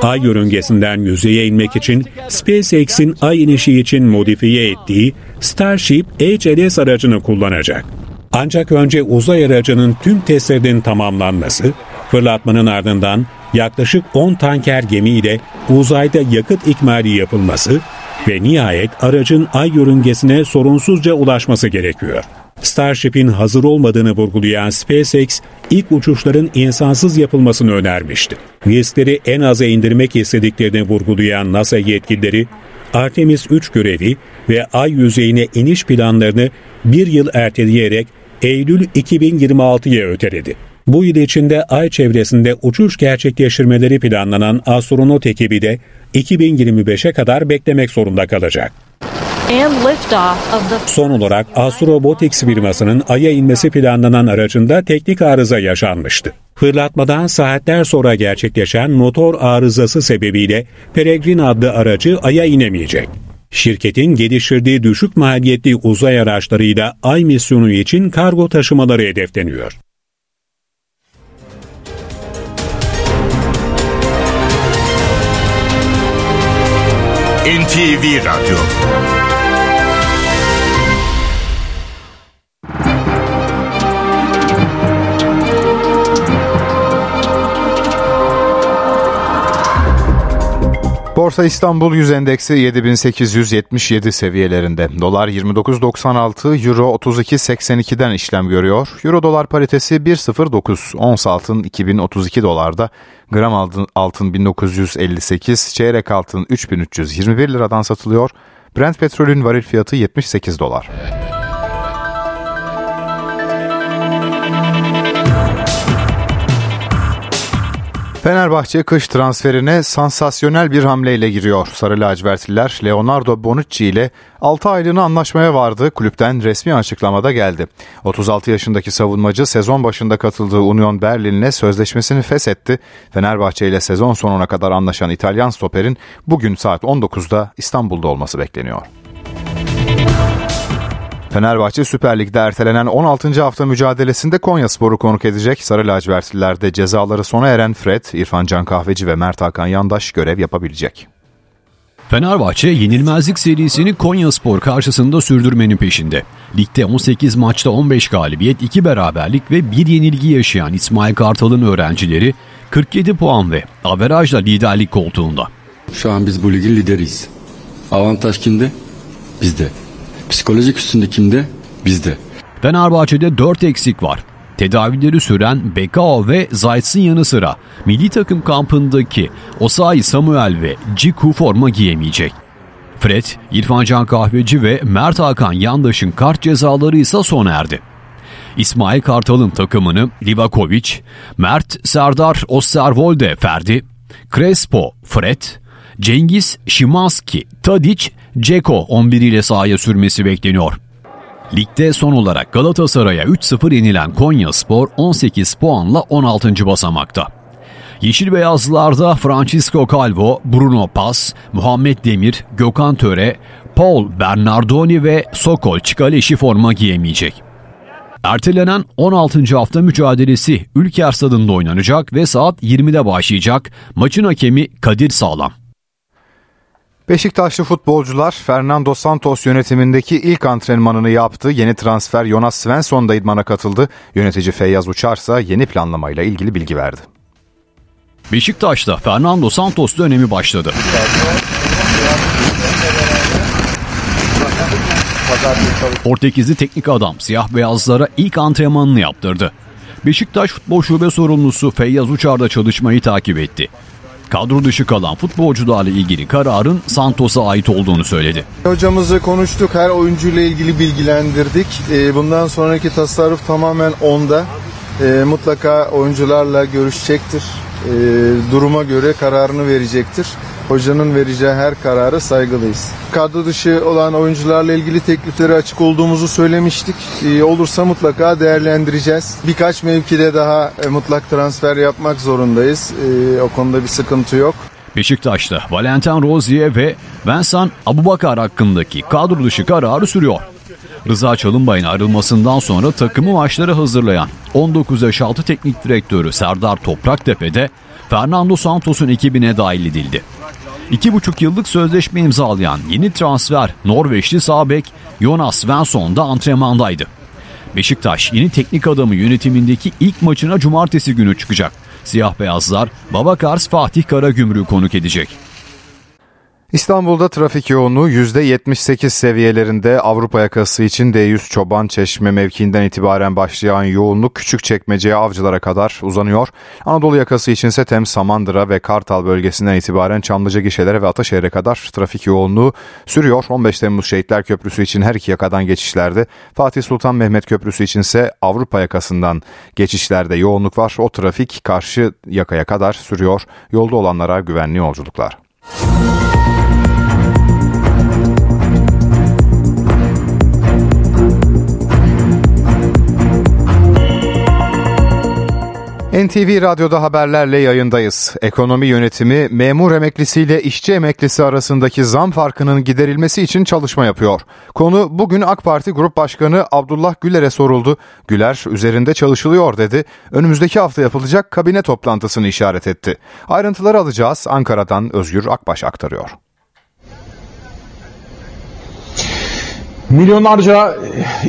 Ay yörüngesinden yüzeye inmek için SpaceX'in Ay inişi için modifiye ettiği Starship HLS aracını kullanacak. Ancak önce uzay aracının tüm testlerinin tamamlanması, fırlatmanın ardından yaklaşık 10 tanker gemiyle uzayda yakıt ikmali yapılması ve nihayet aracın ay yörüngesine sorunsuzca ulaşması gerekiyor. Starship'in hazır olmadığını vurgulayan SpaceX, ilk uçuşların insansız yapılmasını önermişti. Riskleri en aza indirmek istediklerini vurgulayan NASA yetkilileri, Artemis 3 görevi ve ay yüzeyine iniş planlarını bir yıl erteleyerek Eylül 2026'ya öteledi. Bu yıl içinde ay çevresinde uçuş gerçekleştirmeleri planlanan astronot ekibi de 2025'e kadar beklemek zorunda kalacak. Son olarak Astrobotics firmasının Ay'a inmesi planlanan aracında teknik arıza yaşanmıştı. Fırlatmadan saatler sonra gerçekleşen motor arızası sebebiyle Peregrine adlı aracı Ay'a inemeyecek. Şirketin geliştirdiği düşük maliyetli uzay araçlarıyla Ay misyonu için kargo taşımaları hedefleniyor. NTV Radyo Borsa İstanbul Yüz Endeksi 7877 seviyelerinde. Dolar 29.96, Euro 32.82'den işlem görüyor. Euro dolar paritesi 1.09, ons altın 2032 dolarda, gram altın, altın 1958, çeyrek altın 3321 liradan satılıyor. Brent petrolün varil fiyatı 78 dolar. Fenerbahçe kış transferine sansasyonel bir hamleyle giriyor. Sarı lacivertliler Leonardo Bonucci ile 6 aylığına anlaşmaya vardı. Kulüpten resmi açıklamada geldi. 36 yaşındaki savunmacı sezon başında katıldığı Union Berlin'le sözleşmesini feshetti. Fenerbahçe ile sezon sonuna kadar anlaşan İtalyan stoperin bugün saat 19'da İstanbul'da olması bekleniyor. Fenerbahçe Süper Lig'de ertelenen 16. hafta mücadelesinde Konya Sporu konuk edecek. Sarı lacivertlilerde cezaları sona eren Fred, İrfan Can Kahveci ve Mert Hakan Yandaş görev yapabilecek. Fenerbahçe yenilmezlik serisini Konya Spor karşısında sürdürmenin peşinde. Ligde 18 maçta 15 galibiyet, 2 beraberlik ve 1 yenilgi yaşayan İsmail Kartal'ın öğrencileri 47 puan ve averajla liderlik koltuğunda. Şu an biz bu ligin lideriyiz. Avantaj kimde? Bizde. Psikolojik üstünde kimde? Bizde. Fenerbahçe'de 4 eksik var. Tedavileri süren Bekao ve Zayt'sın yanı sıra milli takım kampındaki Osayi Samuel ve Ciku forma giyemeyecek. Fred, İrfan Can Kahveci ve Mert Hakan Yandaş'ın kart cezaları ise sona erdi. İsmail Kartal'ın takımını Livakovic, Mert Serdar Osterwolde Ferdi, Crespo Fred, Cengiz Şimanski, Tadic, Ceko 11 ile sahaya sürmesi bekleniyor. Ligde son olarak Galatasaray'a 3-0 yenilen Konya Spor 18 puanla 16. basamakta. Yeşil Beyazlılarda Francisco Calvo, Bruno Paz, Muhammed Demir, Gökhan Töre, Paul Bernardoni ve Sokol Çikaleşi forma giyemeyecek. Ertelenen 16. hafta mücadelesi Ülker Stadında oynanacak ve saat 20'de başlayacak. Maçın hakemi Kadir Sağlam. Beşiktaşlı futbolcular Fernando Santos yönetimindeki ilk antrenmanını yaptı. Yeni transfer Jonas Svensson da idmana katıldı. Yönetici Feyyaz Uçarsa yeni planlamayla ilgili bilgi verdi. Beşiktaş'ta Fernando Santos dönemi başladı. Portekizli teknik adam siyah beyazlara ilk antrenmanını yaptırdı. Beşiktaş Futbol Şube Sorumlusu Feyyaz Uçar da çalışmayı takip etti. Kadro dışı kalan futbolcularla ilgili kararın Santos'a ait olduğunu söyledi. Hocamızla konuştuk, her oyuncuyla ilgili bilgilendirdik. Bundan sonraki tasarruf tamamen onda. Mutlaka oyuncularla görüşecektir. Duruma göre kararını verecektir. Hocanın vereceği her karara saygılıyız. Kadro dışı olan oyuncularla ilgili teklifleri açık olduğumuzu söylemiştik. Olursa mutlaka değerlendireceğiz. Birkaç mevkide daha mutlak transfer yapmak zorundayız. O konuda bir sıkıntı yok. Beşiktaş'ta Valentin Rozier ve Vincent Abubakar hakkındaki kadro dışı kararı sürüyor. Rıza Çalınbay'ın ayrılmasından sonra takımı maçları hazırlayan 19 yaş altı teknik direktörü Serdar Topraktepe'de Fernando Santos'un ekibine dahil edildi. 2,5 yıllık sözleşme imzalayan yeni transfer Norveçli sağ bek Jonas Svensson da antrenmandaydı. Beşiktaş yeni teknik adamı yönetimindeki ilk maçına cumartesi günü çıkacak. Siyah beyazlar Babakars Fatih Karagümrük'ü konuk edecek. İstanbul'da trafik yoğunluğu %78 seviyelerinde Avrupa yakası için D100 Çoban Çeşme mevkiinden itibaren başlayan yoğunluk Küçükçekmece'ye avcılara kadar uzanıyor. Anadolu yakası için ise Tem Samandıra ve Kartal bölgesinden itibaren Çamlıca gişelere ve Ataşehir'e kadar trafik yoğunluğu sürüyor. 15 Temmuz Şehitler Köprüsü için her iki yakadan geçişlerde Fatih Sultan Mehmet Köprüsü için ise Avrupa yakasından geçişlerde yoğunluk var. O trafik karşı yakaya kadar sürüyor. Yolda olanlara güvenli yolculuklar. 啊！NTV Radyo'da haberlerle yayındayız. Ekonomi yönetimi memur emeklisiyle işçi emeklisi arasındaki zam farkının giderilmesi için çalışma yapıyor. Konu bugün AK Parti Grup Başkanı Abdullah Güler'e soruldu. Güler üzerinde çalışılıyor dedi. Önümüzdeki hafta yapılacak kabine toplantısını işaret etti. Ayrıntıları alacağız. Ankara'dan Özgür Akbaş aktarıyor. Milyonlarca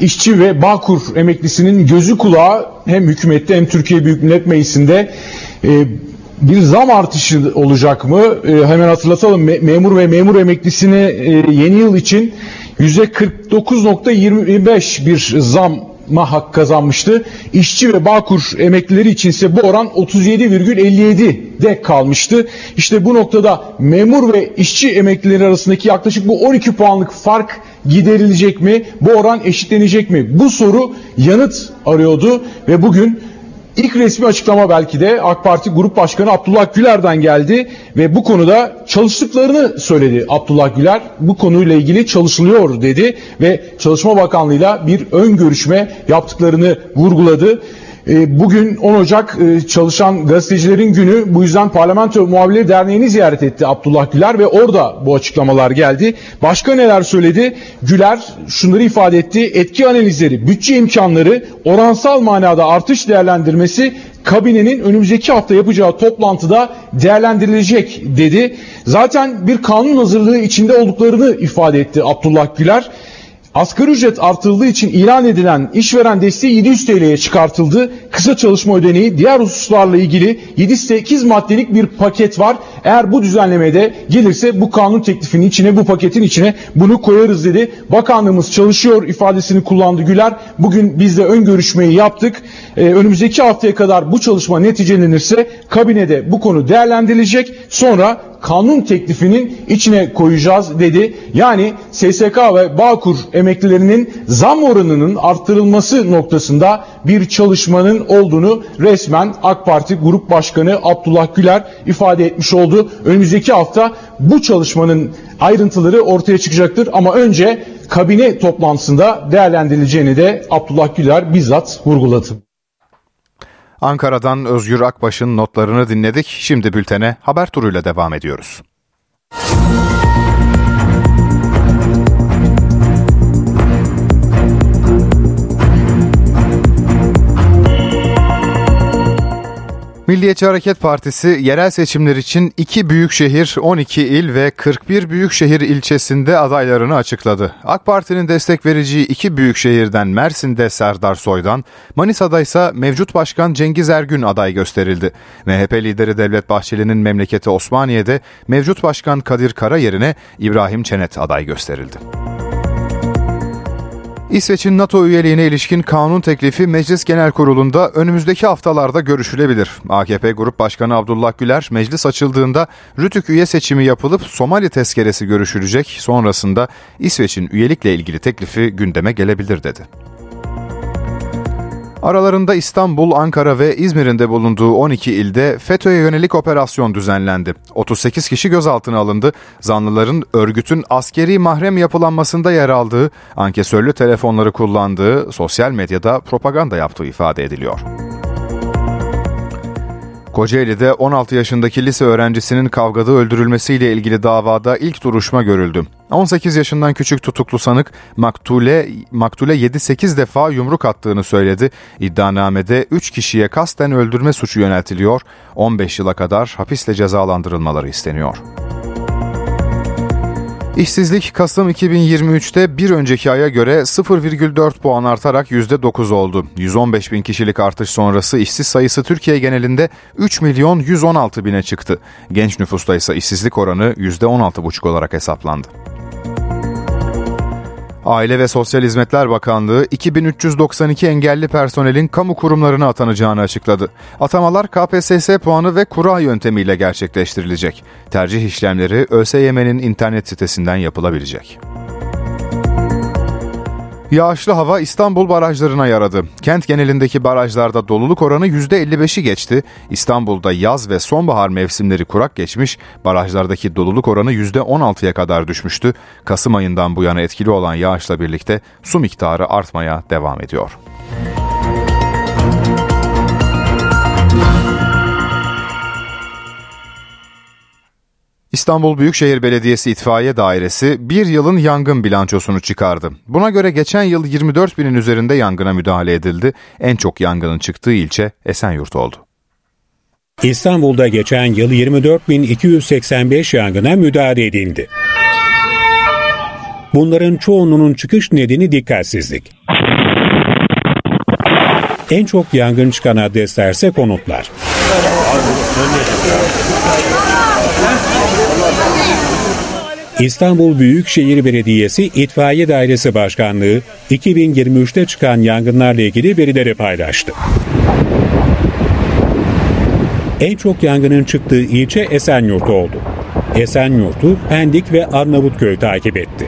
işçi ve Bağkur emeklisinin gözü kulağı hem hükümette hem Türkiye Büyük Millet Meclisi'nde e, bir zam artışı olacak mı? E, hemen hatırlatalım Me- memur ve memur emeklisine e, yeni yıl için %49.25 bir zam ma hak kazanmıştı. İşçi ve Bağkur emeklileri içinse bu oran 37,57'de kalmıştı. İşte bu noktada memur ve işçi emeklileri arasındaki yaklaşık bu 12 puanlık fark giderilecek mi? Bu oran eşitlenecek mi? Bu soru yanıt arıyordu ve bugün İlk resmi açıklama belki de AK Parti Grup Başkanı Abdullah Güler'den geldi ve bu konuda çalıştıklarını söyledi Abdullah Güler. Bu konuyla ilgili çalışılıyor dedi ve Çalışma Bakanlığı'yla bir ön görüşme yaptıklarını vurguladı. E, bugün 10 Ocak e, çalışan gazetecilerin günü bu yüzden Parlamento Muhabirleri Derneği'ni ziyaret etti Abdullah Güler ve orada bu açıklamalar geldi. Başka neler söyledi? Güler şunları ifade etti. Etki analizleri, bütçe imkanları, oransal manada artış değerlendirmesi kabinenin önümüzdeki hafta yapacağı toplantıda değerlendirilecek dedi. Zaten bir kanun hazırlığı içinde olduklarını ifade etti Abdullah Güler. Asgari ücret artırıldığı için ilan edilen işveren desteği 700 TL'ye çıkartıldı. Kısa çalışma ödeneği diğer hususlarla ilgili 7-8 maddelik bir paket var. Eğer bu düzenlemede gelirse bu kanun teklifinin içine bu paketin içine bunu koyarız dedi. Bakanlığımız çalışıyor ifadesini kullandı Güler. Bugün biz de ön görüşmeyi yaptık. Ee, önümüzdeki haftaya kadar bu çalışma neticelenirse kabinede bu konu değerlendirilecek. Sonra kanun teklifinin içine koyacağız dedi. Yani SSK ve Bağkur emeklilerinin zam oranının arttırılması noktasında bir çalışmanın olduğunu resmen AK Parti Grup Başkanı Abdullah Güler ifade etmiş oldu. Önümüzdeki hafta bu çalışmanın ayrıntıları ortaya çıkacaktır ama önce kabine toplantısında değerlendirileceğini de Abdullah Güler bizzat vurguladı. Ankara'dan Özgür Akbaş'ın notlarını dinledik. Şimdi bültene haber turuyla devam ediyoruz. Milliyetçi Hareket Partisi yerel seçimler için 2 büyükşehir, 12 il ve 41 büyükşehir ilçesinde adaylarını açıkladı. AK Parti'nin destek vereceği iki büyükşehirden Mersin'de Serdar Soydan, Manisa'da ise mevcut başkan Cengiz Ergün aday gösterildi. MHP lideri Devlet Bahçeli'nin memleketi Osmaniye'de mevcut başkan Kadir Kara yerine İbrahim Çenet aday gösterildi. İsveç'in NATO üyeliğine ilişkin kanun teklifi Meclis Genel Kurulu'nda önümüzdeki haftalarda görüşülebilir. AKP Grup Başkanı Abdullah Güler, meclis açıldığında Rütük üye seçimi yapılıp Somali tezkeresi görüşülecek, sonrasında İsveç'in üyelikle ilgili teklifi gündeme gelebilir dedi. Aralarında İstanbul, Ankara ve İzmir'in bulunduğu 12 ilde FETÖ'ye yönelik operasyon düzenlendi. 38 kişi gözaltına alındı. Zanlıların örgütün askeri mahrem yapılanmasında yer aldığı, ankesörlü telefonları kullandığı, sosyal medyada propaganda yaptığı ifade ediliyor. Kocaeli'de 16 yaşındaki lise öğrencisinin kavgada öldürülmesiyle ilgili davada ilk duruşma görüldü. 18 yaşından küçük tutuklu sanık Maktule, Maktule 7-8 defa yumruk attığını söyledi. İddianamede 3 kişiye kasten öldürme suçu yöneltiliyor, 15 yıla kadar hapisle cezalandırılmaları isteniyor. İşsizlik Kasım 2023'te bir önceki aya göre 0,4 puan artarak %9 oldu. 115 bin kişilik artış sonrası işsiz sayısı Türkiye genelinde 3 milyon 116 bine çıktı. Genç nüfusta ise işsizlik oranı %16,5 olarak hesaplandı. Aile ve Sosyal Hizmetler Bakanlığı 2392 engelli personelin kamu kurumlarına atanacağını açıkladı. Atamalar KPSS puanı ve kura yöntemiyle gerçekleştirilecek. Tercih işlemleri ÖSYM'nin internet sitesinden yapılabilecek. Yağışlı hava İstanbul barajlarına yaradı. Kent genelindeki barajlarda doluluk oranı %55'i geçti. İstanbul'da yaz ve sonbahar mevsimleri kurak geçmiş, barajlardaki doluluk oranı %16'ya kadar düşmüştü. Kasım ayından bu yana etkili olan yağışla birlikte su miktarı artmaya devam ediyor. İstanbul Büyükşehir Belediyesi İtfaiye Dairesi bir yılın yangın bilançosunu çıkardı. Buna göre geçen yıl 24 binin üzerinde yangına müdahale edildi. En çok yangının çıktığı ilçe Esenyurt oldu. İstanbul'da geçen yıl 24.285 yangına müdahale edildi. Bunların çoğunluğunun çıkış nedeni dikkatsizlik. En çok yangın çıkan adreslerse konutlar. İstanbul Büyükşehir Belediyesi İtfaiye Dairesi Başkanlığı 2023'te çıkan yangınlarla ilgili verileri paylaştı. En çok yangının çıktığı ilçe Esenyurt oldu. Esenyurt'u Pendik ve Arnavutköy takip etti.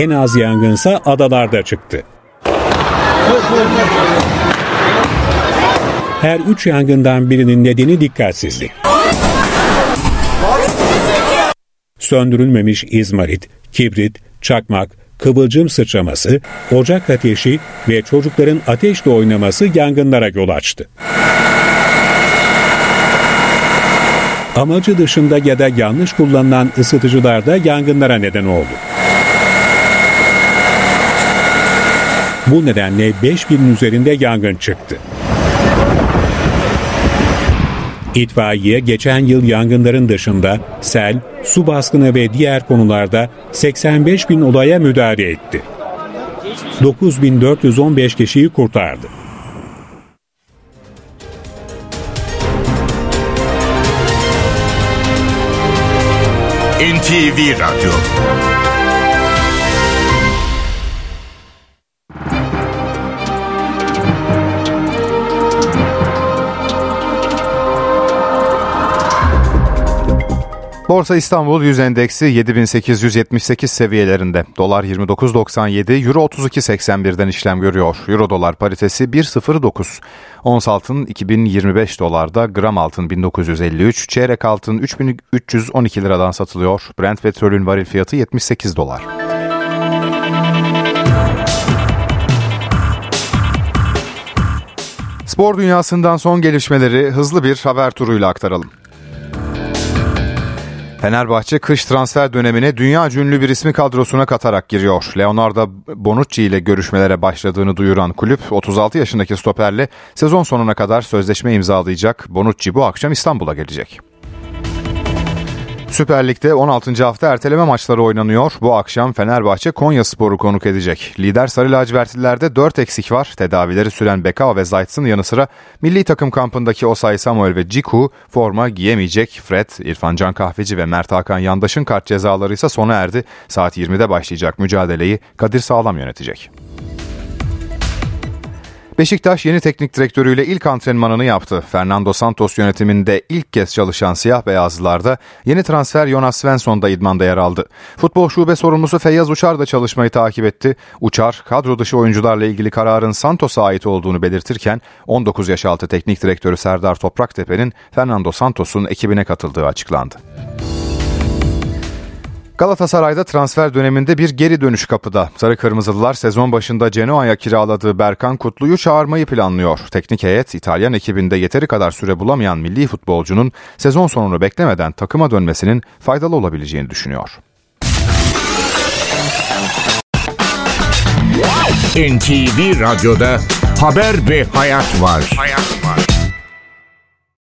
En az yangınsa adalarda çıktı. Her üç yangından birinin nedeni dikkatsizlik. Söndürülmemiş izmarit, kibrit, çakmak, kıvılcım sıçraması, ocak ateşi ve çocukların ateşle oynaması yangınlara yol açtı. Amacı dışında ya da yanlış kullanılan ısıtıcılar da yangınlara neden oldu. Bu nedenle 5000'in üzerinde yangın çıktı. İtfaiye geçen yıl yangınların dışında sel, su baskını ve diğer konularda 85 bin olaya müdahale etti. 9415 kişiyi kurtardı. NTV Radyo Borsa İstanbul 100 endeksi 7878 seviyelerinde. Dolar 29.97, Euro 32.81'den işlem görüyor. Euro dolar paritesi 1.09. Ons altın 2025 dolarda, gram altın 1953, çeyrek altın 3312 liradan satılıyor. Brent petrolün varil fiyatı 78 dolar. Spor dünyasından son gelişmeleri hızlı bir haber turuyla aktaralım. Fenerbahçe kış transfer dönemine dünya ünlü bir ismi kadrosuna katarak giriyor. Leonardo Bonucci ile görüşmelere başladığını duyuran kulüp 36 yaşındaki stoperle sezon sonuna kadar sözleşme imzalayacak. Bonucci bu akşam İstanbul'a gelecek. Süper Lig'de 16. hafta erteleme maçları oynanıyor. Bu akşam Fenerbahçe Konya Sporu konuk edecek. Lider Sarı Lacivertlilerde 4 eksik var. Tedavileri süren Bekao ve Zayt'sın yanı sıra milli takım kampındaki Osay Samuel ve Ciku forma giyemeyecek. Fred, İrfan Can Kahveci ve Mert Hakan Yandaş'ın kart cezaları ise sona erdi. Saat 20'de başlayacak mücadeleyi Kadir Sağlam yönetecek. Beşiktaş yeni teknik direktörüyle ilk antrenmanını yaptı. Fernando Santos yönetiminde ilk kez çalışan siyah beyazlılarda yeni transfer Jonas Svensson da idmanda yer aldı. Futbol şube sorumlusu Feyyaz Uçar da çalışmayı takip etti. Uçar, kadro dışı oyuncularla ilgili kararın Santos'a ait olduğunu belirtirken 19 yaş altı teknik direktörü Serdar Topraktepe'nin Fernando Santos'un ekibine katıldığı açıklandı. Galatasaray'da transfer döneminde bir geri dönüş kapıda. Sarı Kırmızılılar sezon başında Genoa'ya kiraladığı Berkan Kutlu'yu çağırmayı planlıyor. Teknik heyet İtalyan ekibinde yeteri kadar süre bulamayan milli futbolcunun sezon sonunu beklemeden takıma dönmesinin faydalı olabileceğini düşünüyor. NTV Radyo'da haber ve hayat var. Hayat var.